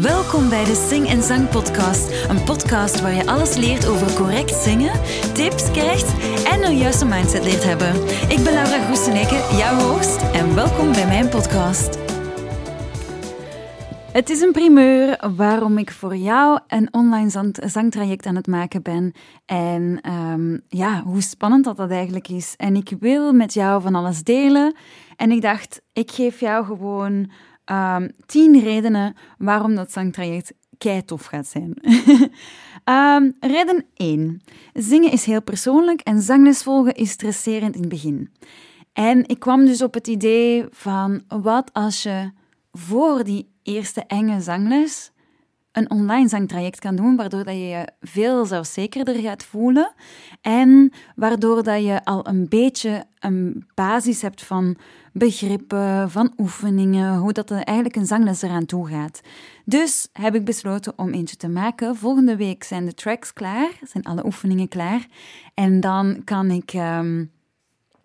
Welkom bij de Sing en Zang Podcast. Een podcast waar je alles leert over correct zingen, tips krijgt en een juiste mindset leert hebben. Ik ben Laura Groeseneke, jouw host, en welkom bij mijn podcast. Het is een primeur waarom ik voor jou een online zang zangtraject aan het maken ben. En ehm, ja, hoe spannend dat dat eigenlijk is. En ik wil met jou van alles delen. En ik dacht, ik geef jou gewoon um, tien redenen waarom dat zangtraject kei tof gaat zijn. um, reden 1. Zingen is heel persoonlijk en zangles volgen is stresserend in het begin. En ik kwam dus op het idee van wat als je voor die eerste enge zangles een online zangtraject kan doen, waardoor dat je je veel zelfzekerder gaat voelen en waardoor dat je al een beetje een basis hebt van begrippen, van oefeningen, hoe dat eigenlijk een zangles eraan toe gaat. Dus heb ik besloten om eentje te maken. Volgende week zijn de tracks klaar, zijn alle oefeningen klaar en dan kan ik um,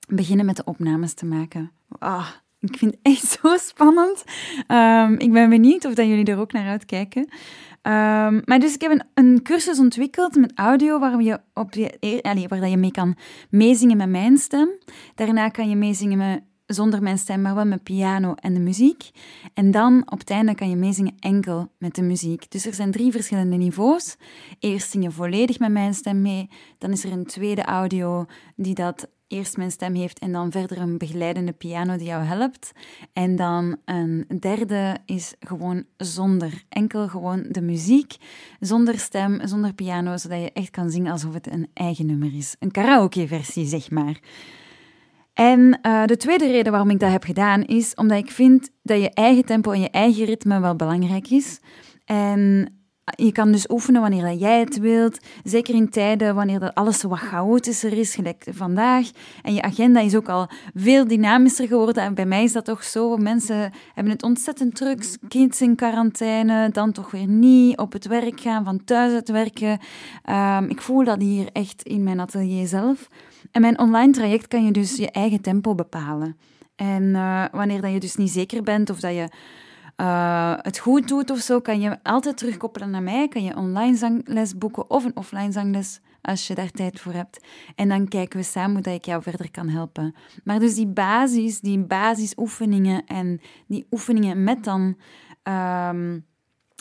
beginnen met de opnames te maken. Ah, ik vind het echt zo spannend. Um, ik ben benieuwd of dat jullie er ook naar uitkijken. Um, maar dus ik heb een, een, cursus ontwikkeld met audio waar je, op allez, waar je mee kan meezingen met mijn stem. Daarna kan je meezingen met, zonder mijn stem, maar wel met piano en de muziek. En dan op het einde kan je meezingen enkel met de muziek. Dus er zijn drie verschillende niveaus. Eerst zing je volledig met mijn stem mee. Dan is er een tweede audio die dat eerst mijn stem heeft en dan verder een begeleidende piano die jou helpt. En dan een derde is gewoon zonder. Enkel gewoon de muziek, zonder stem, zonder piano, zodat je echt kan zingen alsof het een eigen nummer is. Een karaoke-versie, zeg maar. En uh, de tweede reden waarom ik dat heb gedaan is omdat ik vind dat je eigen tempo en je eigen ritme wel belangrijk is. En je kan dus oefenen wanneer jij het wilt. Zeker in tijden wanneer dat alles wat chaotischer is, gelijk vandaag. En je agenda is ook al veel dynamischer geworden. En bij mij is dat toch zo. Mensen hebben het ontzettend druk. Kids in quarantaine, dan toch weer niet. Op het werk gaan, van thuis uit werken. Um, ik voel dat hier echt in mijn atelier zelf. En mijn online traject kan je dus je eigen tempo bepalen. En uh, wanneer dat je dus niet zeker bent of dat je uh, het goed doet of zo, kan je altijd terugkoppelen naar mij. Kan je online zangles boeken of een offline zangles als je daar tijd voor hebt. En dan kijken we samen hoe dat ik jou verder kan helpen. Maar dus die basis, die basisoefeningen en die oefeningen met dan um,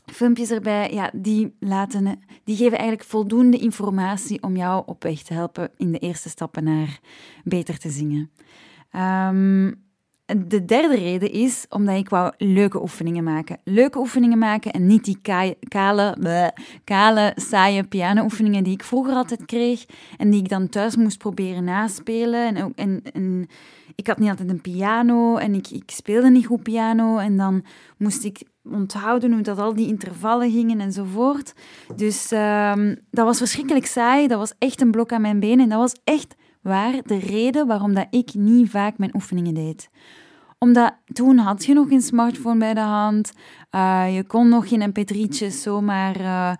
filmpjes erbij, ja, die, laten, die geven eigenlijk voldoende informatie om jou op weg te helpen in de eerste stappen naar beter te zingen. Um, de derde reden is omdat ik wou leuke oefeningen maken. Leuke oefeningen maken en niet die kale, kale saaie piano-oefeningen die ik vroeger altijd kreeg en die ik dan thuis moest proberen naspelen. En, ik had niet altijd een piano en ik, ik speelde niet goed piano en dan moest ik onthouden hoe dat al die intervallen gingen enzovoort. Dus um, dat was verschrikkelijk saai. Dat was echt een blok aan mijn benen en dat was echt waar de reden waarom dat ik niet vaak mijn oefeningen deed omdat toen had je nog geen smartphone bij de hand. Uh, je kon nog geen mp3'tjes zomaar uh,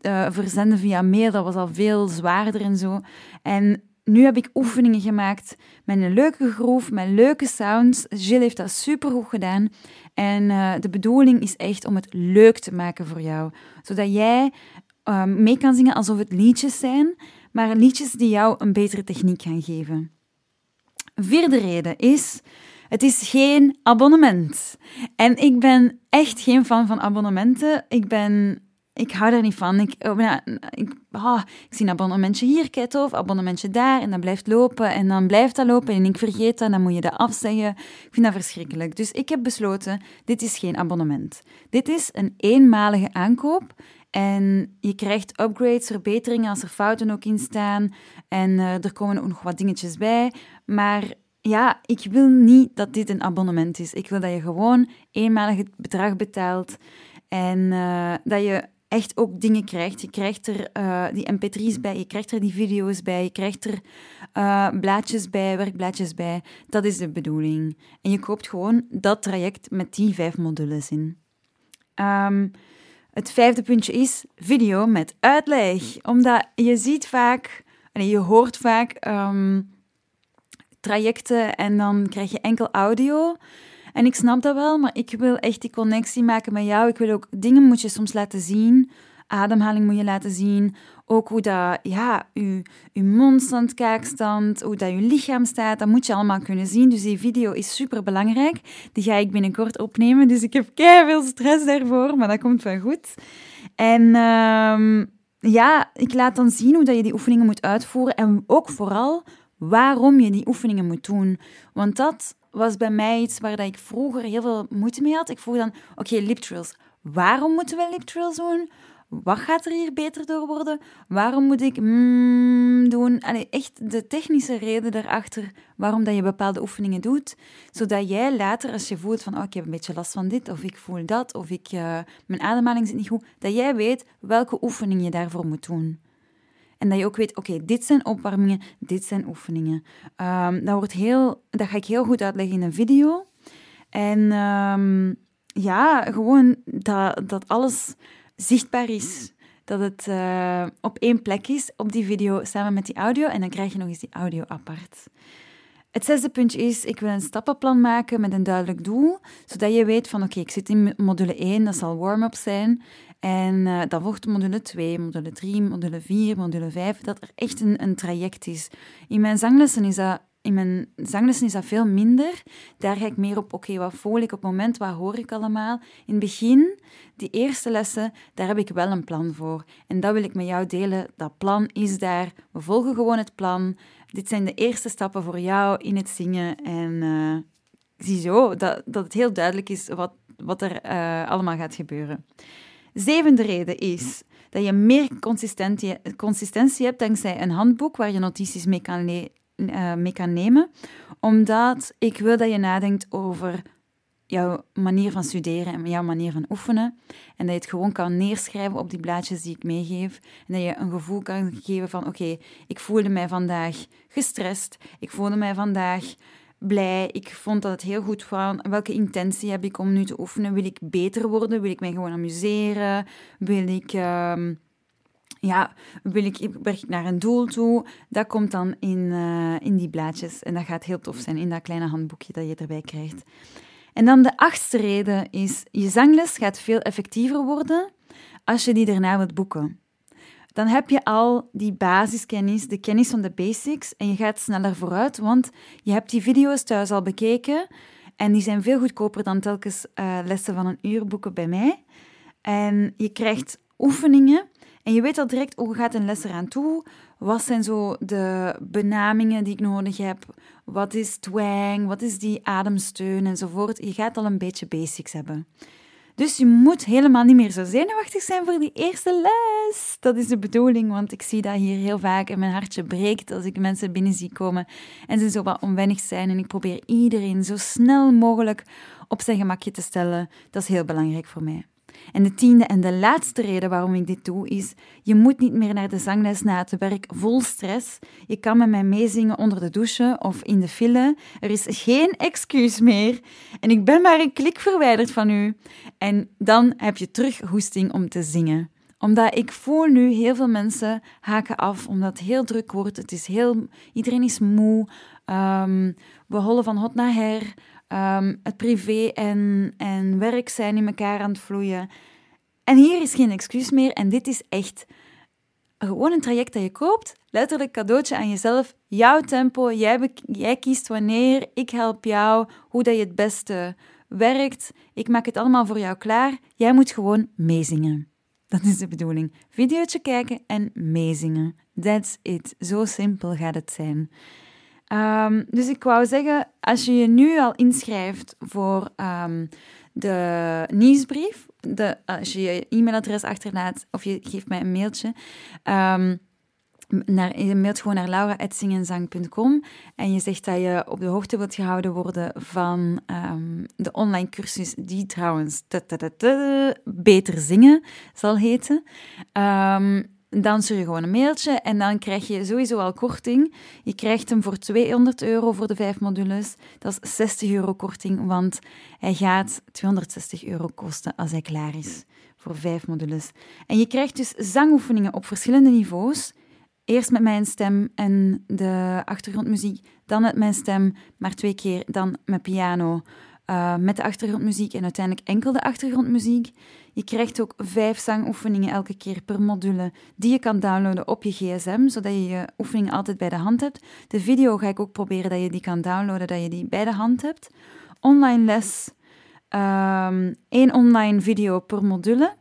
uh, verzenden via mail. Dat was al veel zwaarder en zo. En nu heb ik oefeningen gemaakt met een leuke groove, met leuke sounds. Jill heeft dat supergoed gedaan. En de bedoeling is echt om het leuk te maken voor jou. Zodat jij mee kan zingen alsof het liedjes zijn, maar liedjes die jou een betere techniek gaan geven. Vierde reden is het is geen abonnement. En ik ben echt geen fan van abonnementen. Ik ben... Ik hou daar niet van. Ik, oh, ja, ik, zie een abonnementje hier, kijk of abonnementje daar, en dat blijft lopen, en dan blijft dat lopen, en ik vergeet dat, en dan moet je dat afzeggen. Ik vind dat verschrikkelijk. Dus ik heb besloten, dit is geen abonnement. Dit is een eenmalige aankoop, en je krijgt upgrades, verbeteringen als er fouten ook in staan, en uh, er komen ook nog wat dingetjes bij, maar ja, ik wil niet dat dit een abonnement is. Ik wil dat je gewoon eenmalig het bedrag betaalt en uh, dat je echt ook dingen krijgt. Je krijgt er uh, die mp3's bij, je krijgt er die video's bij, je krijgt er blaadjes bij, werkblaadjes bij. Dat is de bedoeling. En je koopt gewoon dat traject met die vijf modules in. Um, het vijfde puntje is video met uitleg. Omdat je ziet vaak, je hoort vaak... Um, trajecten en dan krijg je enkel audio. En ik snap dat wel, maar ik wil echt die connectie maken met jou. Ik wil ook dingen moet je soms laten zien. Ademhaling moet je laten zien. Ook hoe dat, ja, je, je mondstand, kaakstand, hoe dat je lichaam staat, dat moet je allemaal kunnen zien. Dus die video is super belangrijk. Die ga ik binnenkort opnemen. Dus ik heb veel stress daarvoor, maar dat komt wel goed. En ehm, ja, ik laat dan zien hoe dat je die oefeningen moet uitvoeren. En ook vooral waarom je die oefeningen moet doen. Want dat was bij mij iets waar dat ik vroeger heel veel moeite mee had. Ik vroeg dan, oké, okay. Waarom moeten we lip doen? Wat gaat er hier beter door worden? Waarom moet ik mm doen? Echt de technische reden daarachter waarom dat je bepaalde oefeningen doet, zodat jij later, als je voelt van oh, ik heb een beetje last van dit, of ik voel dat, of ik, uh, mijn ademhaling zit niet goed, dat jij weet welke oefening je daarvoor moet doen. En dat je ook weet, oké, dit zijn opwarmingen, dit zijn oefeningen. Um, dat, wordt heel, dat ga ik heel goed uitleggen in een video. En um, ja, gewoon dat, dat alles zichtbaar is. Dat het uh, op één plek is op die video samen met die audio. En dan krijg je nog eens die audio apart. Het zesde puntje is, ik wil een stappenplan maken met een duidelijk doel, zodat je weet van oké, ik zit in module 1, dat zal warm-up zijn. En uh, dan volgt module 2, module 3, module 4, module 5, dat er echt een, een traject is. In mijn zanglessen is dat in mijn zanglessen is dat veel minder. Daar ga ik meer op, oké, wat voel ik op het moment, wat hoor ik allemaal. In het begin, die eerste lessen, daar heb ik wel een plan voor. En dat wil ik met jou delen. Dat plan is daar. We volgen gewoon het plan. Dit zijn de eerste stappen voor jou in het zingen. En uh, zie zo dat, dat het heel duidelijk is wat, wat er uh, allemaal gaat gebeuren. Zevende reden is dat je meer consistentie, consistentie hebt dankzij een handboek waar je notities mee kan uh, mee kan nemen, omdat ik wil dat je nadenkt over jouw manier van studeren en jouw manier van oefenen. En dat je het gewoon kan neerschrijven op die blaadjes die ik meegeef. En dat je een gevoel kan geven van: oké, ik voelde mij vandaag gestrest. Ik voelde mij vandaag blij. Ik vond dat het heel goed was. Welke intentie heb ik om nu te oefenen? Wil ik beter worden? Wil ik mij gewoon amuseren? Wil ik. Uh, ja, wil ik, werk ik naar een doel toe? Dat komt dan in, uh, in die blaadjes. En dat gaat heel tof zijn in dat kleine handboekje dat je erbij krijgt. En dan de achtste reden is, je zangles gaat veel effectiever worden als je die daarna wilt boeken. Dan heb je al die basiskennis, de kennis van de basics, en je gaat sneller vooruit, want je hebt die video's thuis al bekeken en die zijn veel goedkoper dan telkens uh, lessen van een uur boeken bij mij. En je krijgt oefeningen en je weet al direct hoe gaat een les eraan toe. Wat zijn zo de benamingen die ik nodig heb? Wat is twang? Wat is die ademsteun enzovoort? Je gaat al een beetje basics hebben. Dus je moet helemaal niet meer zo zenuwachtig zijn voor die eerste les. Dat is de bedoeling, want ik zie dat hier heel vaak en mijn hartje breekt als ik mensen binnen zie komen en ze zo wat onwennig zijn. En ik probeer iedereen zo snel mogelijk op zijn gemakje te stellen. Dat is heel belangrijk voor mij. En de tiende en de laatste reden waarom ik dit doe is: je moet niet meer naar de zangles na het werk vol stress. Je kan met mij meezingen onder de douche of in de file. Er is geen excuus meer. En ik ben maar een klik verwijderd van u. En dan heb je terug hoesting om te zingen omdat ik voel nu heel veel mensen haken af, omdat het heel druk wordt. Het is heel, iedereen is moe. Um, we hollen van hot naar her. Um, het privé en, en werk zijn in elkaar aan het vloeien. En hier is geen excuus meer. En dit is echt gewoon een traject dat je koopt. Letterlijk cadeautje aan jezelf. Jouw tempo. Jij, jij kiest wanneer. Ik help jou. Hoe dat je het beste werkt. Ik maak het allemaal voor jou klaar. Jij moet gewoon meezingen. Dat is de bedoeling. Videootje kijken en meezingen. That's it. Zo simpel gaat het zijn. Um, dus ik wou zeggen, als je je nu al inschrijft voor um, de nieuwsbrief, de, als je je e-mailadres achterlaat of je geeft mij een mailtje, um, naar, je mailt gewoon naar laura.zingenzang.com en je zegt dat je op de hoogte wilt gehouden worden van de online cursus die trouwens beter zingen zal heten. Dan stuur je gewoon een mailtje en dan krijg je sowieso al korting. Je krijgt hem voor 200 euro voor de vijf modules. Dat is 60 euro korting, want hij gaat 260 euro kosten als hij klaar is voor vijf modules. En je krijgt dus zangoefeningen op verschillende niveaus. Eerst met mijn stem en de achtergrondmuziek, dan met mijn stem, maar twee keer, dan met piano. uh, met de achtergrondmuziek en uiteindelijk enkel de achtergrondmuziek. Je krijgt ook vijf zangoefeningen elke keer per module die je kan downloaden op je gsm, zodat je je oefeningen altijd bij de hand hebt. De video ga ik ook proberen dat je die kan downloaden, dat je die bij de hand hebt. Online les, um, één online video per module.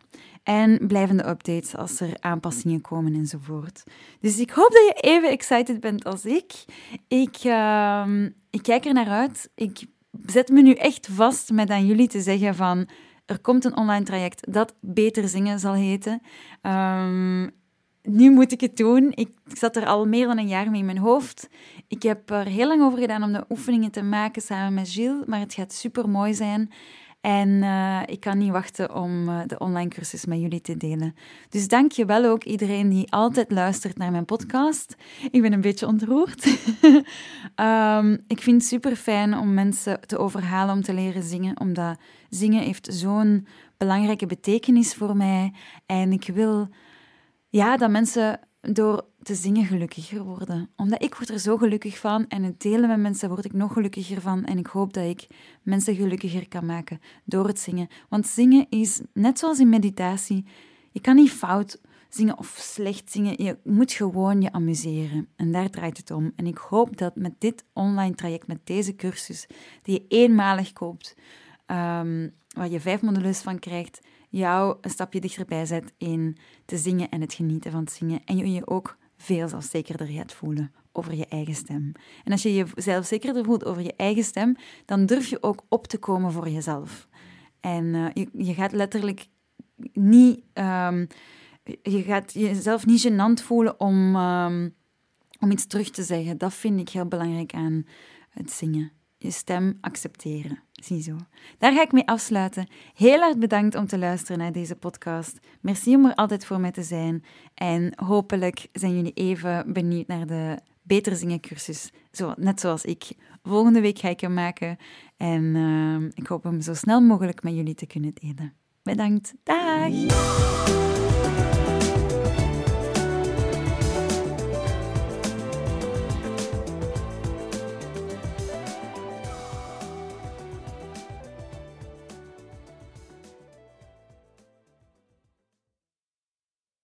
En blijvende updates als er aanpassingen komen enzovoort. Dus ik hoop dat je even excited bent als ik. Ik, uh, ik kijk er naar uit. Ik zet me nu echt vast met aan jullie te zeggen van... Er komt een online traject dat Beter Zingen zal heten. Um, nu moet ik het doen. Ik zat er al meer dan een jaar mee in mijn hoofd. Ik heb er heel lang over gedaan om de oefeningen te maken samen met Gilles, maar het gaat super mooi zijn. En uh, ik kan niet wachten om uh, de online cursus met jullie te delen. Dus dank je wel ook iedereen die altijd luistert naar mijn podcast. Ik ben een beetje ontroerd. um, ik vind het super fijn om mensen te overhalen om te leren zingen, omdat zingen heeft zo'n belangrijke betekenis voor mij. En ik wil ja, dat mensen door te zingen gelukkiger worden. Omdat ik word er zo gelukkig van en het delen met mensen word ik nog gelukkiger van. En ik hoop dat ik mensen gelukkiger kan maken door het zingen. Want zingen is, net zoals in meditatie, je kan niet fout zingen of slecht zingen. Je moet gewoon je amuseren. En daar draait het om. En ik hoop dat met dit online traject, met deze cursus, die je eenmalig koopt, um, waar je vijf modules van krijgt, jou een stapje dichterbij zet in te zingen en het genieten van het zingen. En je je ook veel zelfzekerder gaat voelen over je eigen stem. En als je je zelfzekerder voelt over je eigen stem, dan durf je ook op te komen voor jezelf. En uh, je, je, gaat letterlijk niet... Um, je gaat jezelf niet gênant voelen om, um, om iets terug te zeggen. Dat vind ik heel belangrijk aan het zingen je stem accepteren. Ziezo. Daar ga ik mee afsluiten. Heel erg bedankt om te luisteren naar deze podcast. Merci om er altijd voor mij te zijn. En hopelijk zijn jullie even benieuwd naar de Beter Zingen cursus. Zo, net zoals ik. Volgende week ga ik hem maken. En uh, ik hoop hem zo snel mogelijk met jullie te kunnen delen. Bedankt. Dag!